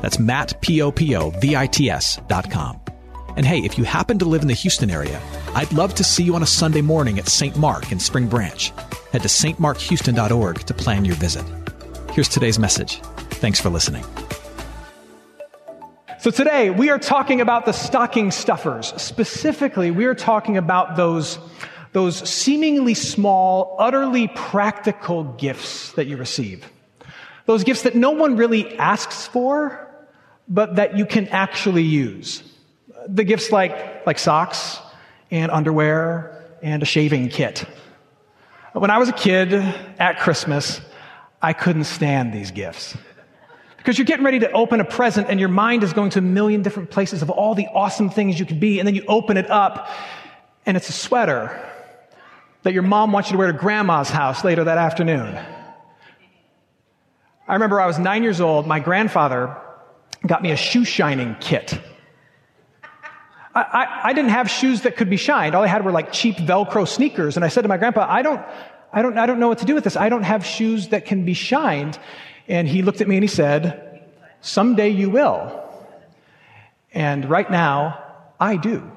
That's Matt, P-O-P-O-V-I-T-S dot com. And hey, if you happen to live in the Houston area, I'd love to see you on a Sunday morning at St. Mark in Spring Branch. Head to stmarkhouston.org to plan your visit. Here's today's message. Thanks for listening. So today we are talking about the stocking stuffers. Specifically, we are talking about those, those seemingly small, utterly practical gifts that you receive. Those gifts that no one really asks for, but that you can actually use. The gifts like, like socks and underwear and a shaving kit. When I was a kid at Christmas, I couldn't stand these gifts. Because you're getting ready to open a present and your mind is going to a million different places of all the awesome things you could be. And then you open it up and it's a sweater that your mom wants you to wear to grandma's house later that afternoon. I remember I was nine years old. My grandfather got me a shoe shining kit. I, I, I, didn't have shoes that could be shined. All I had were like cheap Velcro sneakers. And I said to my grandpa, I don't, I don't, I don't know what to do with this. I don't have shoes that can be shined. And he looked at me and he said, someday you will. And right now, I do.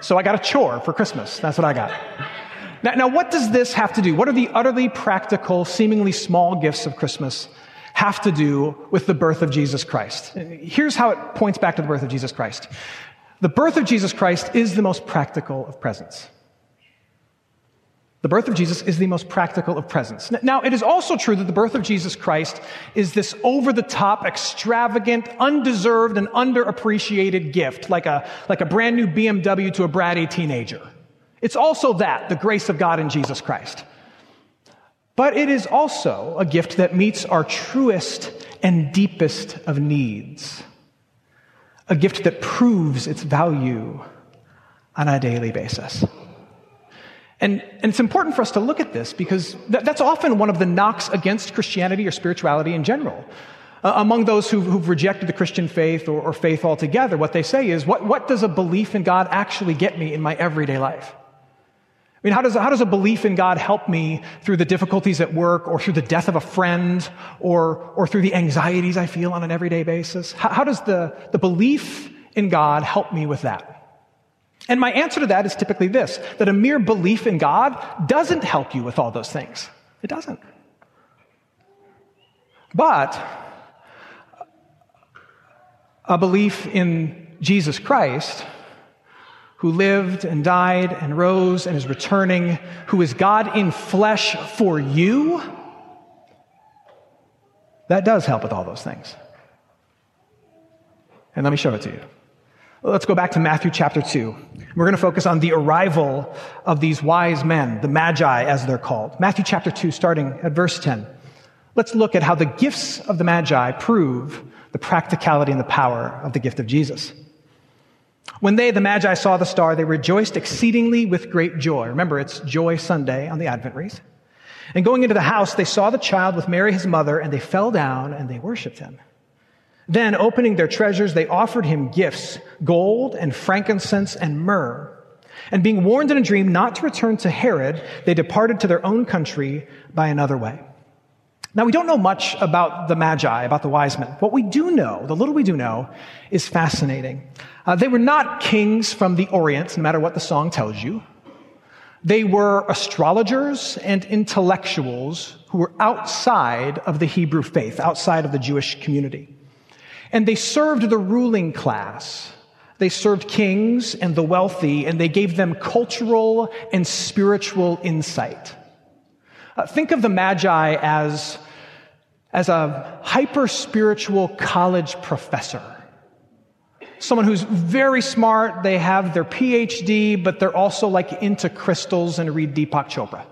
so I got a chore for Christmas. That's what I got. Now, now, what does this have to do? What are the utterly practical, seemingly small gifts of Christmas have to do with the birth of Jesus Christ? Here's how it points back to the birth of Jesus Christ. The birth of Jesus Christ is the most practical of presents. The birth of Jesus is the most practical of presents. Now, it is also true that the birth of Jesus Christ is this over the top, extravagant, undeserved, and underappreciated gift, like a, like a brand new BMW to a bratty teenager. It's also that, the grace of God in Jesus Christ. But it is also a gift that meets our truest and deepest of needs. A gift that proves its value on a daily basis. And, and it's important for us to look at this because th- that's often one of the knocks against Christianity or spirituality in general. Uh, among those who've, who've, rejected the Christian faith or, or faith altogether, what they say is, what, what does a belief in God actually get me in my everyday life? I mean, how does, how does a belief in God help me through the difficulties at work or through the death of a friend or, or through the anxieties I feel on an everyday basis? How, how does the, the belief in God help me with that? And my answer to that is typically this that a mere belief in God doesn't help you with all those things. It doesn't. But a belief in Jesus Christ who lived and died and rose and is returning, who is God in flesh for you, that does help with all those things. And let me show it to you. Let's go back to Matthew chapter 2. We're going to focus on the arrival of these wise men, the Magi as they're called. Matthew chapter 2, starting at verse 10. Let's look at how the gifts of the Magi prove the practicality and the power of the gift of Jesus. When they, the Magi, saw the star, they rejoiced exceedingly with great joy. Remember, it's Joy Sunday on the Advent wreath. And going into the house, they saw the child with Mary, his mother, and they fell down and they worshiped him. Then, opening their treasures, they offered him gifts gold and frankincense and myrrh. And being warned in a dream not to return to Herod, they departed to their own country by another way. Now, we don't know much about the Magi, about the wise men. What we do know, the little we do know, is fascinating. Uh, they were not kings from the Orient, no matter what the song tells you. They were astrologers and intellectuals who were outside of the Hebrew faith, outside of the Jewish community. And they served the ruling class. They served kings and the wealthy, and they gave them cultural and spiritual insight. Uh, think of the Magi as, as a hyper spiritual college professor someone who's very smart. They have their PhD, but they're also like into crystals and read Deepak Chopra.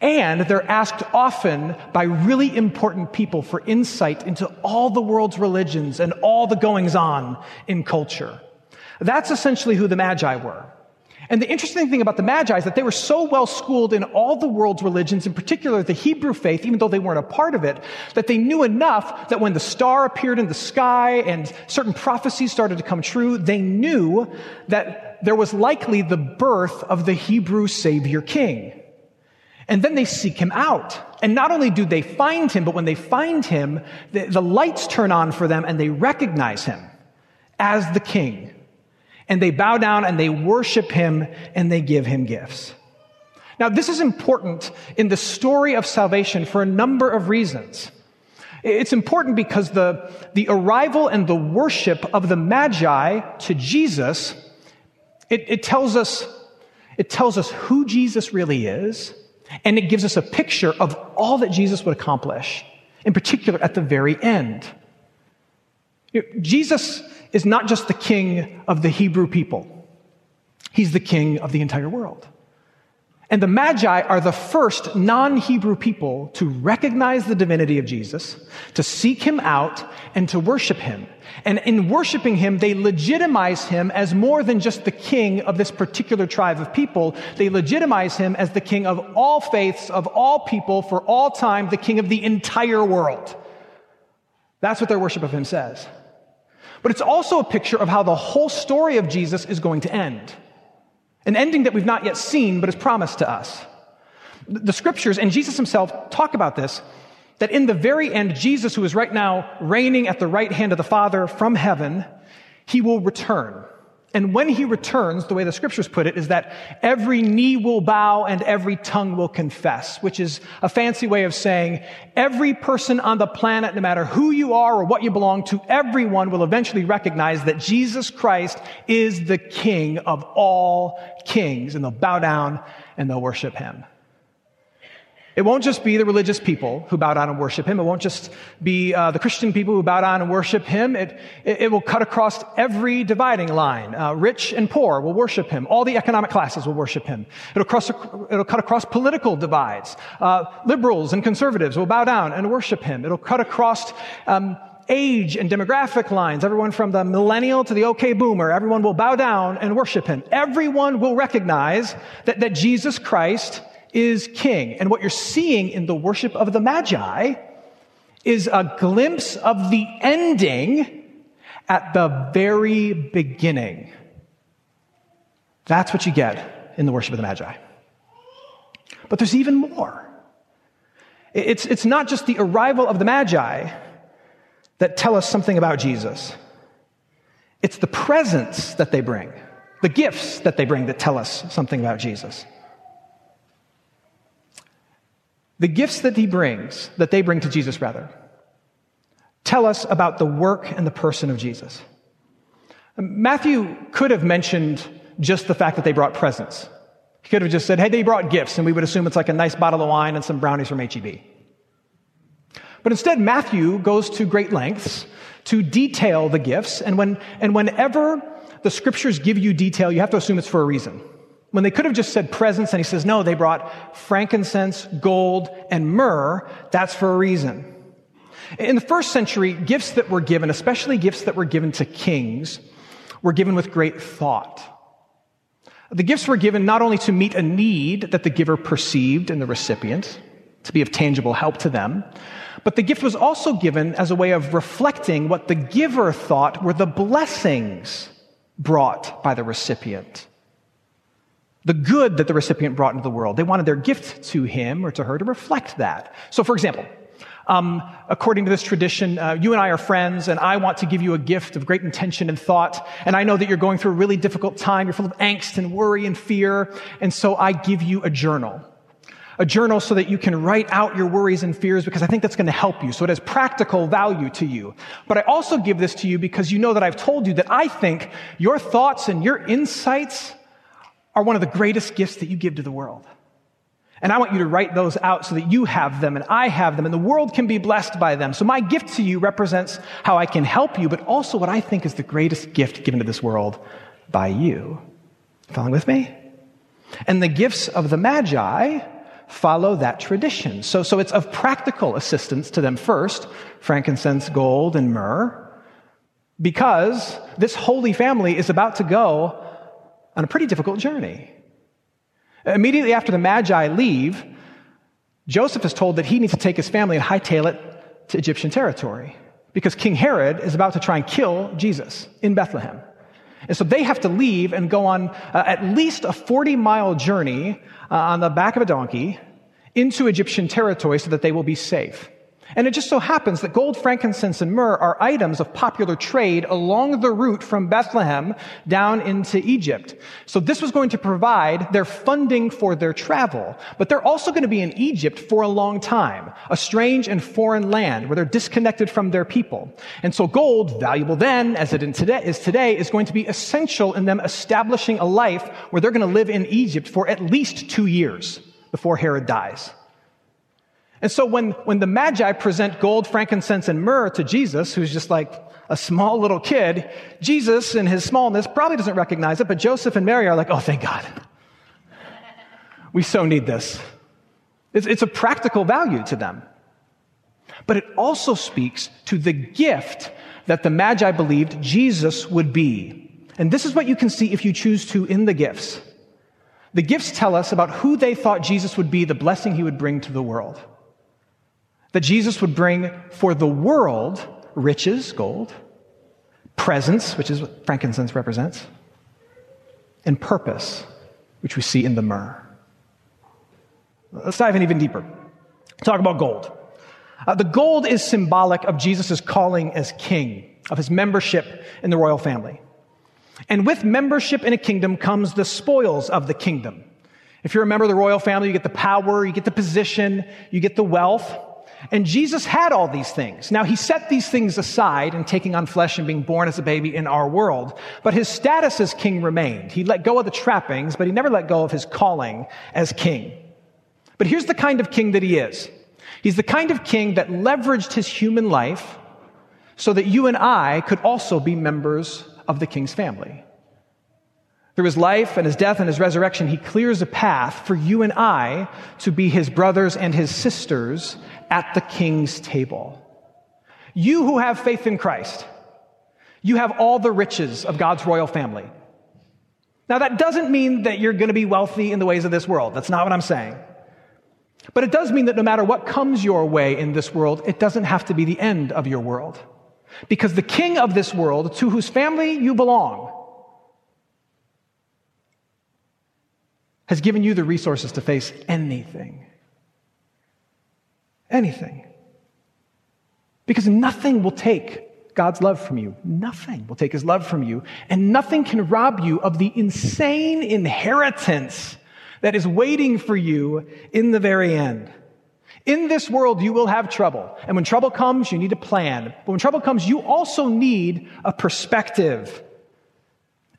And they're asked often by really important people for insight into all the world's religions and all the goings on in culture. That's essentially who the Magi were. And the interesting thing about the Magi is that they were so well schooled in all the world's religions, in particular the Hebrew faith, even though they weren't a part of it, that they knew enough that when the star appeared in the sky and certain prophecies started to come true, they knew that there was likely the birth of the Hebrew Savior King. And then they seek him out. And not only do they find him, but when they find him, the, the lights turn on for them and they recognize him as the king and they bow down and they worship him and they give him gifts. Now, this is important in the story of salvation for a number of reasons. It's important because the, the arrival and the worship of the Magi to Jesus, it, it tells us, it tells us who Jesus really is, and it gives us a picture of all that Jesus would accomplish, in particular at the very end. Jesus is not just the king of the Hebrew people, he's the king of the entire world. And the Magi are the first non Hebrew people to recognize the divinity of Jesus, to seek him out, and to worship him. And in worshiping him, they legitimize him as more than just the king of this particular tribe of people. They legitimize him as the king of all faiths, of all people, for all time, the king of the entire world. That's what their worship of him says. But it's also a picture of how the whole story of Jesus is going to end. An ending that we've not yet seen, but is promised to us. The scriptures and Jesus himself talk about this, that in the very end, Jesus, who is right now reigning at the right hand of the Father from heaven, he will return. And when he returns, the way the scriptures put it is that every knee will bow and every tongue will confess, which is a fancy way of saying every person on the planet, no matter who you are or what you belong to, everyone will eventually recognize that Jesus Christ is the king of all kings and they'll bow down and they'll worship him. It won't just be the religious people who bow down and worship him. It won't just be uh, the Christian people who bow down and worship him. It, it, it will cut across every dividing line. Uh, rich and poor will worship him. All the economic classes will worship him. It'll, cross, it'll cut across political divides. Uh, liberals and conservatives will bow down and worship him. It'll cut across um, age and demographic lines. Everyone from the millennial to the okay boomer, everyone will bow down and worship him. Everyone will recognize that, that Jesus Christ is king. And what you're seeing in the worship of the Magi is a glimpse of the ending at the very beginning. That's what you get in the worship of the Magi. But there's even more. It's, it's not just the arrival of the Magi that tell us something about Jesus. It's the presents that they bring, the gifts that they bring that tell us something about Jesus. The gifts that he brings, that they bring to Jesus rather, tell us about the work and the person of Jesus. Matthew could have mentioned just the fact that they brought presents. He could have just said, hey, they brought gifts, and we would assume it's like a nice bottle of wine and some brownies from HEB. But instead, Matthew goes to great lengths to detail the gifts, and, when, and whenever the scriptures give you detail, you have to assume it's for a reason. When they could have just said presents, and he says, no, they brought frankincense, gold, and myrrh. That's for a reason. In the first century, gifts that were given, especially gifts that were given to kings, were given with great thought. The gifts were given not only to meet a need that the giver perceived in the recipient, to be of tangible help to them, but the gift was also given as a way of reflecting what the giver thought were the blessings brought by the recipient the good that the recipient brought into the world. They wanted their gift to him or to her to reflect that. So, for example, um, according to this tradition, uh, you and I are friends, and I want to give you a gift of great intention and thought. And I know that you're going through a really difficult time. You're full of angst and worry and fear. And so I give you a journal. A journal so that you can write out your worries and fears because I think that's going to help you. So it has practical value to you. But I also give this to you because you know that I've told you that I think your thoughts and your insights are one of the greatest gifts that you give to the world. And I want you to write those out so that you have them and I have them and the world can be blessed by them. So my gift to you represents how I can help you, but also what I think is the greatest gift given to this world by you. Following with me? And the gifts of the Magi follow that tradition. So, so it's of practical assistance to them first, frankincense, gold, and myrrh, because this holy family is about to go on a pretty difficult journey. Immediately after the Magi leave, Joseph is told that he needs to take his family and hightail it to Egyptian territory because King Herod is about to try and kill Jesus in Bethlehem. And so they have to leave and go on uh, at least a 40 mile journey uh, on the back of a donkey into Egyptian territory so that they will be safe. And it just so happens that gold, frankincense, and myrrh are items of popular trade along the route from Bethlehem down into Egypt. So this was going to provide their funding for their travel. But they're also going to be in Egypt for a long time, a strange and foreign land where they're disconnected from their people. And so gold, valuable then as it today, is today, is going to be essential in them establishing a life where they're going to live in Egypt for at least two years before Herod dies. And so when, when the Magi present gold, frankincense, and myrrh to Jesus, who's just like a small little kid, Jesus, in his smallness, probably doesn't recognize it, but Joseph and Mary are like, oh, thank God. We so need this. It's, it's a practical value to them. But it also speaks to the gift that the Magi believed Jesus would be. And this is what you can see if you choose to in the gifts. The gifts tell us about who they thought Jesus would be, the blessing he would bring to the world. That Jesus would bring for the world riches, gold, presence, which is what frankincense represents, and purpose, which we see in the myrrh. Let's dive in even deeper. Talk about gold. Uh, the gold is symbolic of Jesus' calling as king, of his membership in the royal family. And with membership in a kingdom comes the spoils of the kingdom. If you're a member of the royal family, you get the power, you get the position, you get the wealth. And Jesus had all these things. Now, he set these things aside in taking on flesh and being born as a baby in our world, but his status as king remained. He let go of the trappings, but he never let go of his calling as king. But here's the kind of king that he is. He's the kind of king that leveraged his human life so that you and I could also be members of the king's family. Through his life and his death and his resurrection, he clears a path for you and I to be his brothers and his sisters at the king's table. You who have faith in Christ, you have all the riches of God's royal family. Now, that doesn't mean that you're going to be wealthy in the ways of this world. That's not what I'm saying. But it does mean that no matter what comes your way in this world, it doesn't have to be the end of your world. Because the king of this world, to whose family you belong, has given you the resources to face anything. Anything. Because nothing will take God's love from you. Nothing will take his love from you. And nothing can rob you of the insane inheritance that is waiting for you in the very end. In this world, you will have trouble. And when trouble comes, you need a plan. But when trouble comes, you also need a perspective.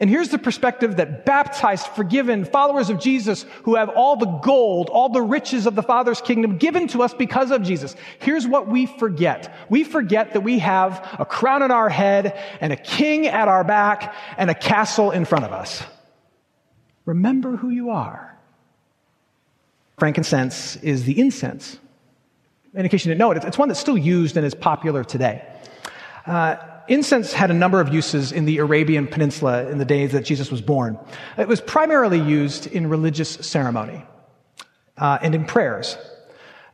And here's the perspective that baptized, forgiven followers of Jesus who have all the gold, all the riches of the Father's kingdom given to us because of Jesus. Here's what we forget. We forget that we have a crown on our head and a king at our back and a castle in front of us. Remember who you are. Frankincense is the incense. In case you didn't know it, it's one that's still used and is popular today. Uh, incense had a number of uses in the Arabian Peninsula in the days that Jesus was born. It was primarily used in religious ceremony uh, and in prayers.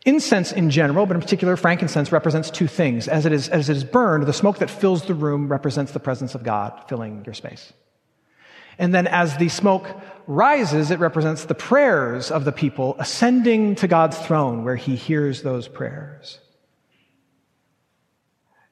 Incense in general, but in particular frankincense, represents two things. As it, is, as it is burned, the smoke that fills the room represents the presence of God filling your space. And then as the smoke rises, it represents the prayers of the people ascending to God's throne where he hears those prayers.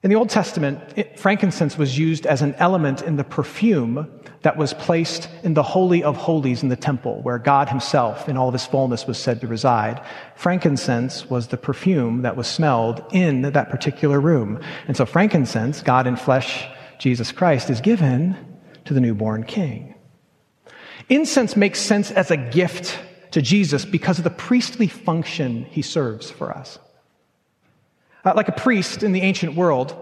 In the Old Testament, frankincense was used as an element in the perfume that was placed in the Holy of Holies in the temple, where God Himself, in all of His fullness, was said to reside. Frankincense was the perfume that was smelled in that particular room. And so, frankincense, God in flesh, Jesus Christ, is given to the newborn king. Incense makes sense as a gift to Jesus because of the priestly function He serves for us. Uh, like a priest in the ancient world,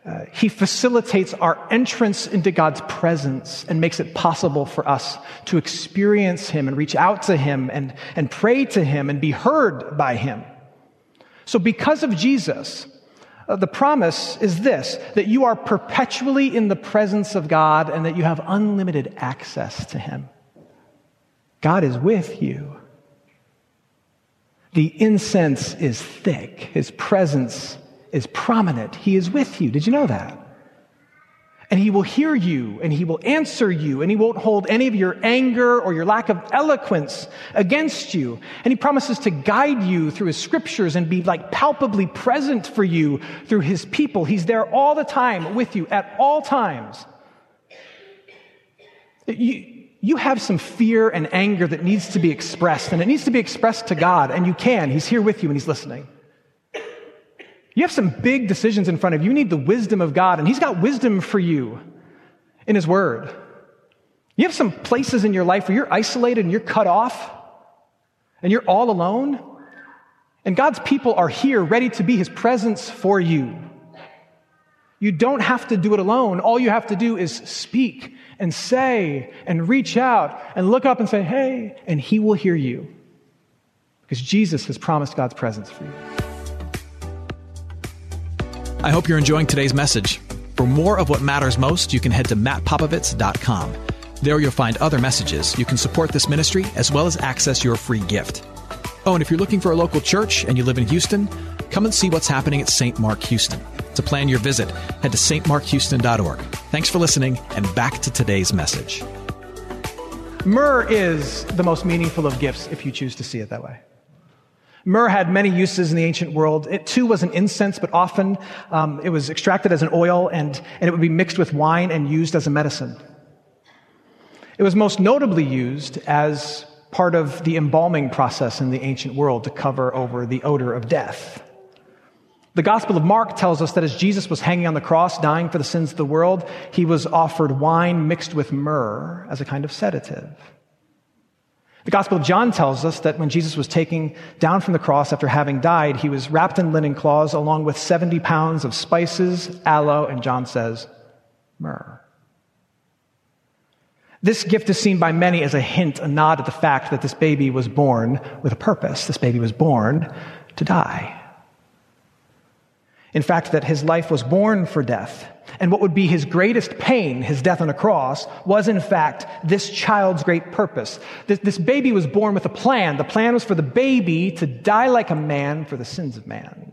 Uh, he facilitates our entrance into God's presence and makes it possible for us to experience Him and reach out to Him and, and pray to Him and be heard by Him. So, because of Jesus, uh, the promise is this that you are perpetually in the presence of God and that you have unlimited access to Him. God is with you. The incense is thick, His presence is prominent. He is with you. Did you know that? And he will hear you and he will answer you and he won't hold any of your anger or your lack of eloquence against you. And he promises to guide you through his scriptures and be like palpably present for you through his people. He's there all the time with you at all times. You, you have some fear and anger that needs to be expressed and it needs to be expressed to God and you can. He's here with you and he's listening. You have some big decisions in front of you. You need the wisdom of God, and He's got wisdom for you in His Word. You have some places in your life where you're isolated and you're cut off and you're all alone. And God's people are here ready to be His presence for you. You don't have to do it alone. All you have to do is speak and say and reach out and look up and say, hey, and He will hear you. Because Jesus has promised God's presence for you. I hope you're enjoying today's message. For more of what matters most, you can head to mattpopovits.com. There you'll find other messages. You can support this ministry as well as access your free gift. Oh, and if you're looking for a local church and you live in Houston, come and see what's happening at St. Mark Houston. To plan your visit, head to stmarkhouston.org. Thanks for listening, and back to today's message. Myrrh is the most meaningful of gifts if you choose to see it that way. Myrrh had many uses in the ancient world. It too was an incense, but often um, it was extracted as an oil and, and it would be mixed with wine and used as a medicine. It was most notably used as part of the embalming process in the ancient world to cover over the odor of death. The Gospel of Mark tells us that as Jesus was hanging on the cross, dying for the sins of the world, he was offered wine mixed with myrrh as a kind of sedative. The Gospel of John tells us that when Jesus was taken down from the cross after having died, he was wrapped in linen cloths along with 70 pounds of spices, aloe, and John says, myrrh. This gift is seen by many as a hint, a nod at the fact that this baby was born with a purpose. This baby was born to die. In fact, that his life was born for death. And what would be his greatest pain, his death on a cross, was in fact this child's great purpose. This, this, baby was born with a plan. The plan was for the baby to die like a man for the sins of man.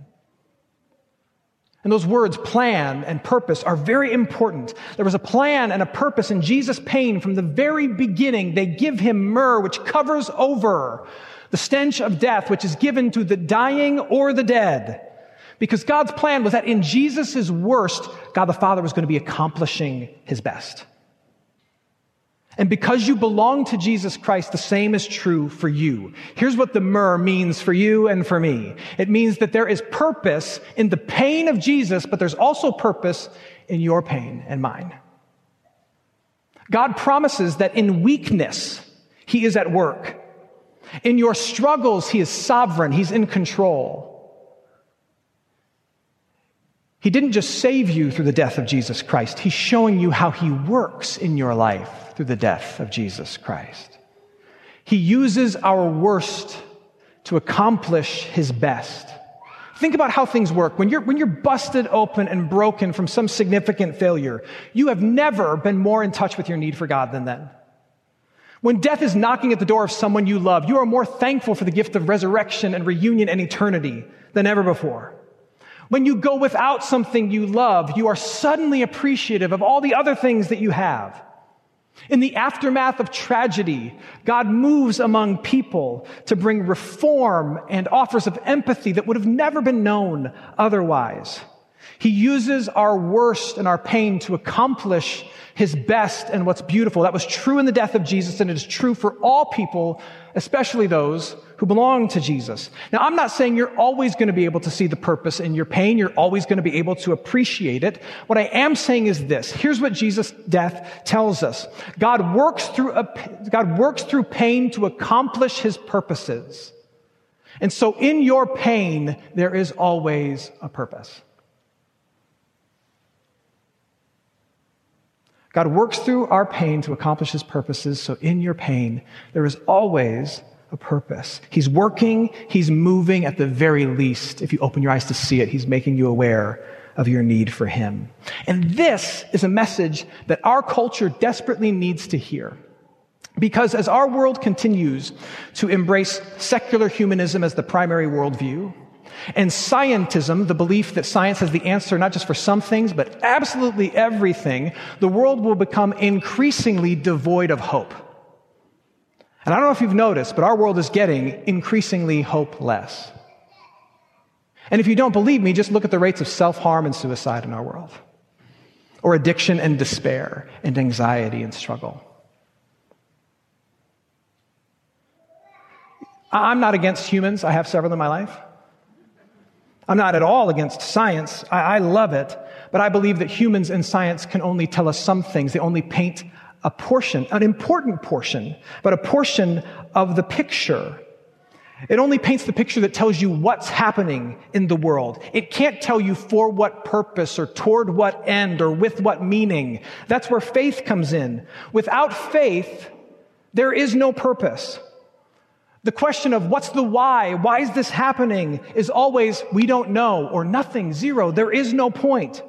And those words, plan and purpose, are very important. There was a plan and a purpose in Jesus' pain from the very beginning. They give him myrrh, which covers over the stench of death, which is given to the dying or the dead. Because God's plan was that in Jesus' worst, God the Father was going to be accomplishing his best. And because you belong to Jesus Christ, the same is true for you. Here's what the myrrh means for you and for me. It means that there is purpose in the pain of Jesus, but there's also purpose in your pain and mine. God promises that in weakness, He is at work. In your struggles, He is sovereign. He's in control. He didn't just save you through the death of Jesus Christ, He's showing you how He works in your life through the death of Jesus Christ. He uses our worst to accomplish His best. Think about how things work. When you're, when you're busted open and broken from some significant failure, you have never been more in touch with your need for God than then. When death is knocking at the door of someone you love, you are more thankful for the gift of resurrection and reunion and eternity than ever before. When you go without something you love, you are suddenly appreciative of all the other things that you have. In the aftermath of tragedy, God moves among people to bring reform and offers of empathy that would have never been known otherwise. He uses our worst and our pain to accomplish his best and what's beautiful. That was true in the death of Jesus, and it is true for all people, especially those who belong to Jesus. Now, I'm not saying you're always going to be able to see the purpose in your pain. You're always going to be able to appreciate it. What I am saying is this. Here's what Jesus' death tells us. God works through, a, God works through pain to accomplish his purposes. And so in your pain, there is always a purpose. God works through our pain to accomplish his purposes. So in your pain, there is always a purpose. He's working, he's moving at the very least. If you open your eyes to see it, he's making you aware of your need for him. And this is a message that our culture desperately needs to hear. Because as our world continues to embrace secular humanism as the primary worldview, and scientism, the belief that science has the answer not just for some things, but absolutely everything, the world will become increasingly devoid of hope. And I don't know if you've noticed, but our world is getting increasingly hopeless. And if you don't believe me, just look at the rates of self harm and suicide in our world, or addiction and despair, and anxiety and struggle. I'm not against humans, I have several in my life. I'm not at all against science. I, I, love it. But I believe that humans and science can only tell us some things. They only paint a portion, an important portion, but a portion of the picture. It only paints the picture that tells you what's happening in the world. It can't tell you for what purpose or toward what end or with what meaning. That's where faith comes in. Without faith, there is no purpose. The question of what's the why? Why is this happening? Is always we don't know or nothing, zero. There is no point.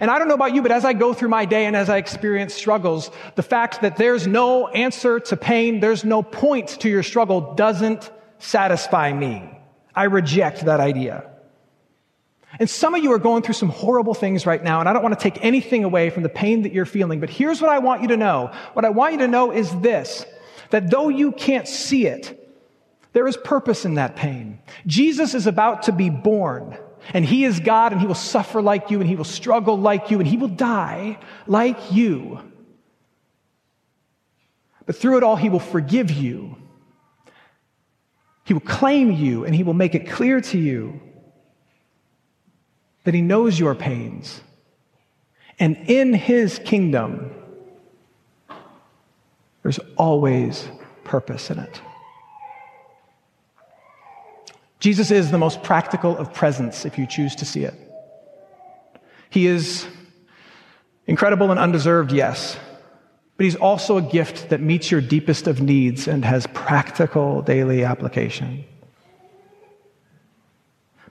And I don't know about you, but as I go through my day and as I experience struggles, the fact that there's no answer to pain, there's no point to your struggle doesn't satisfy me. I reject that idea. And some of you are going through some horrible things right now, and I don't want to take anything away from the pain that you're feeling, but here's what I want you to know. What I want you to know is this, that though you can't see it, there is purpose in that pain. Jesus is about to be born, and he is God, and he will suffer like you, and he will struggle like you, and he will die like you. But through it all, he will forgive you. He will claim you, and he will make it clear to you that he knows your pains. And in his kingdom, there's always purpose in it. Jesus is the most practical of presents if you choose to see it. He is incredible and undeserved, yes, but he's also a gift that meets your deepest of needs and has practical daily application.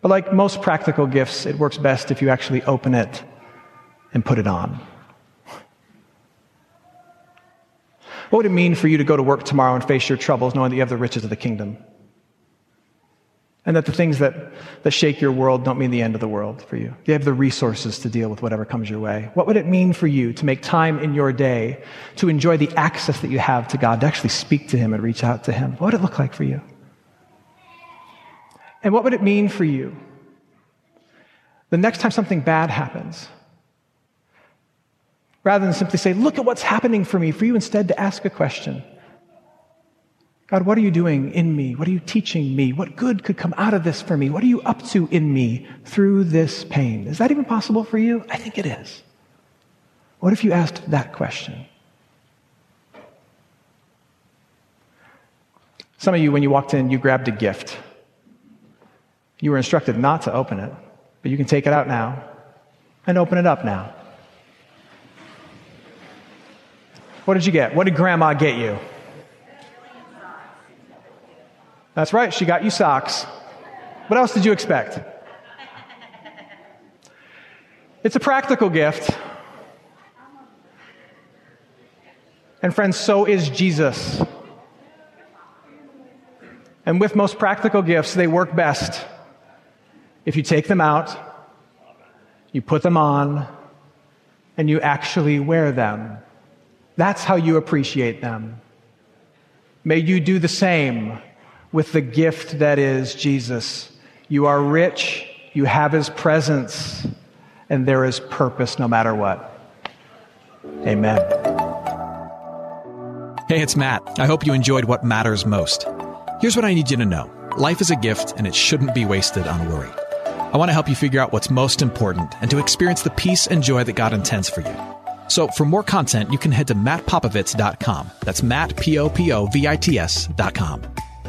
But like most practical gifts, it works best if you actually open it and put it on. What would it mean for you to go to work tomorrow and face your troubles knowing that you have the riches of the kingdom? And that the things that, that shake your world don't mean the end of the world for you. You have the resources to deal with whatever comes your way. What would it mean for you to make time in your day to enjoy the access that you have to God, to actually speak to Him and reach out to Him? What would it look like for you? And what would it mean for you the next time something bad happens? Rather than simply say, Look at what's happening for me, for you instead to ask a question. God, what are you doing in me? What are you teaching me? What good could come out of this for me? What are you up to in me through this pain? Is that even possible for you? I think it is. What if you asked that question? Some of you, when you walked in, you grabbed a gift. You were instructed not to open it, but you can take it out now and open it up now. What did you get? What did grandma get you? That's right, she got you socks. What else did you expect? It's a practical gift. And friends, so is Jesus. And with most practical gifts, they work best if you take them out, you put them on, and you actually wear them. That's how you appreciate them. May you do the same with the gift that is Jesus. You are rich, you have his presence, and there is purpose no matter what. Amen. Hey, it's Matt. I hope you enjoyed what matters most. Here's what I need you to know life is a gift, and it shouldn't be wasted on worry. I want to help you figure out what's most important and to experience the peace and joy that God intends for you. So, for more content, you can head to mattpopovits.com. That's Matt, P O P O V I T S.com.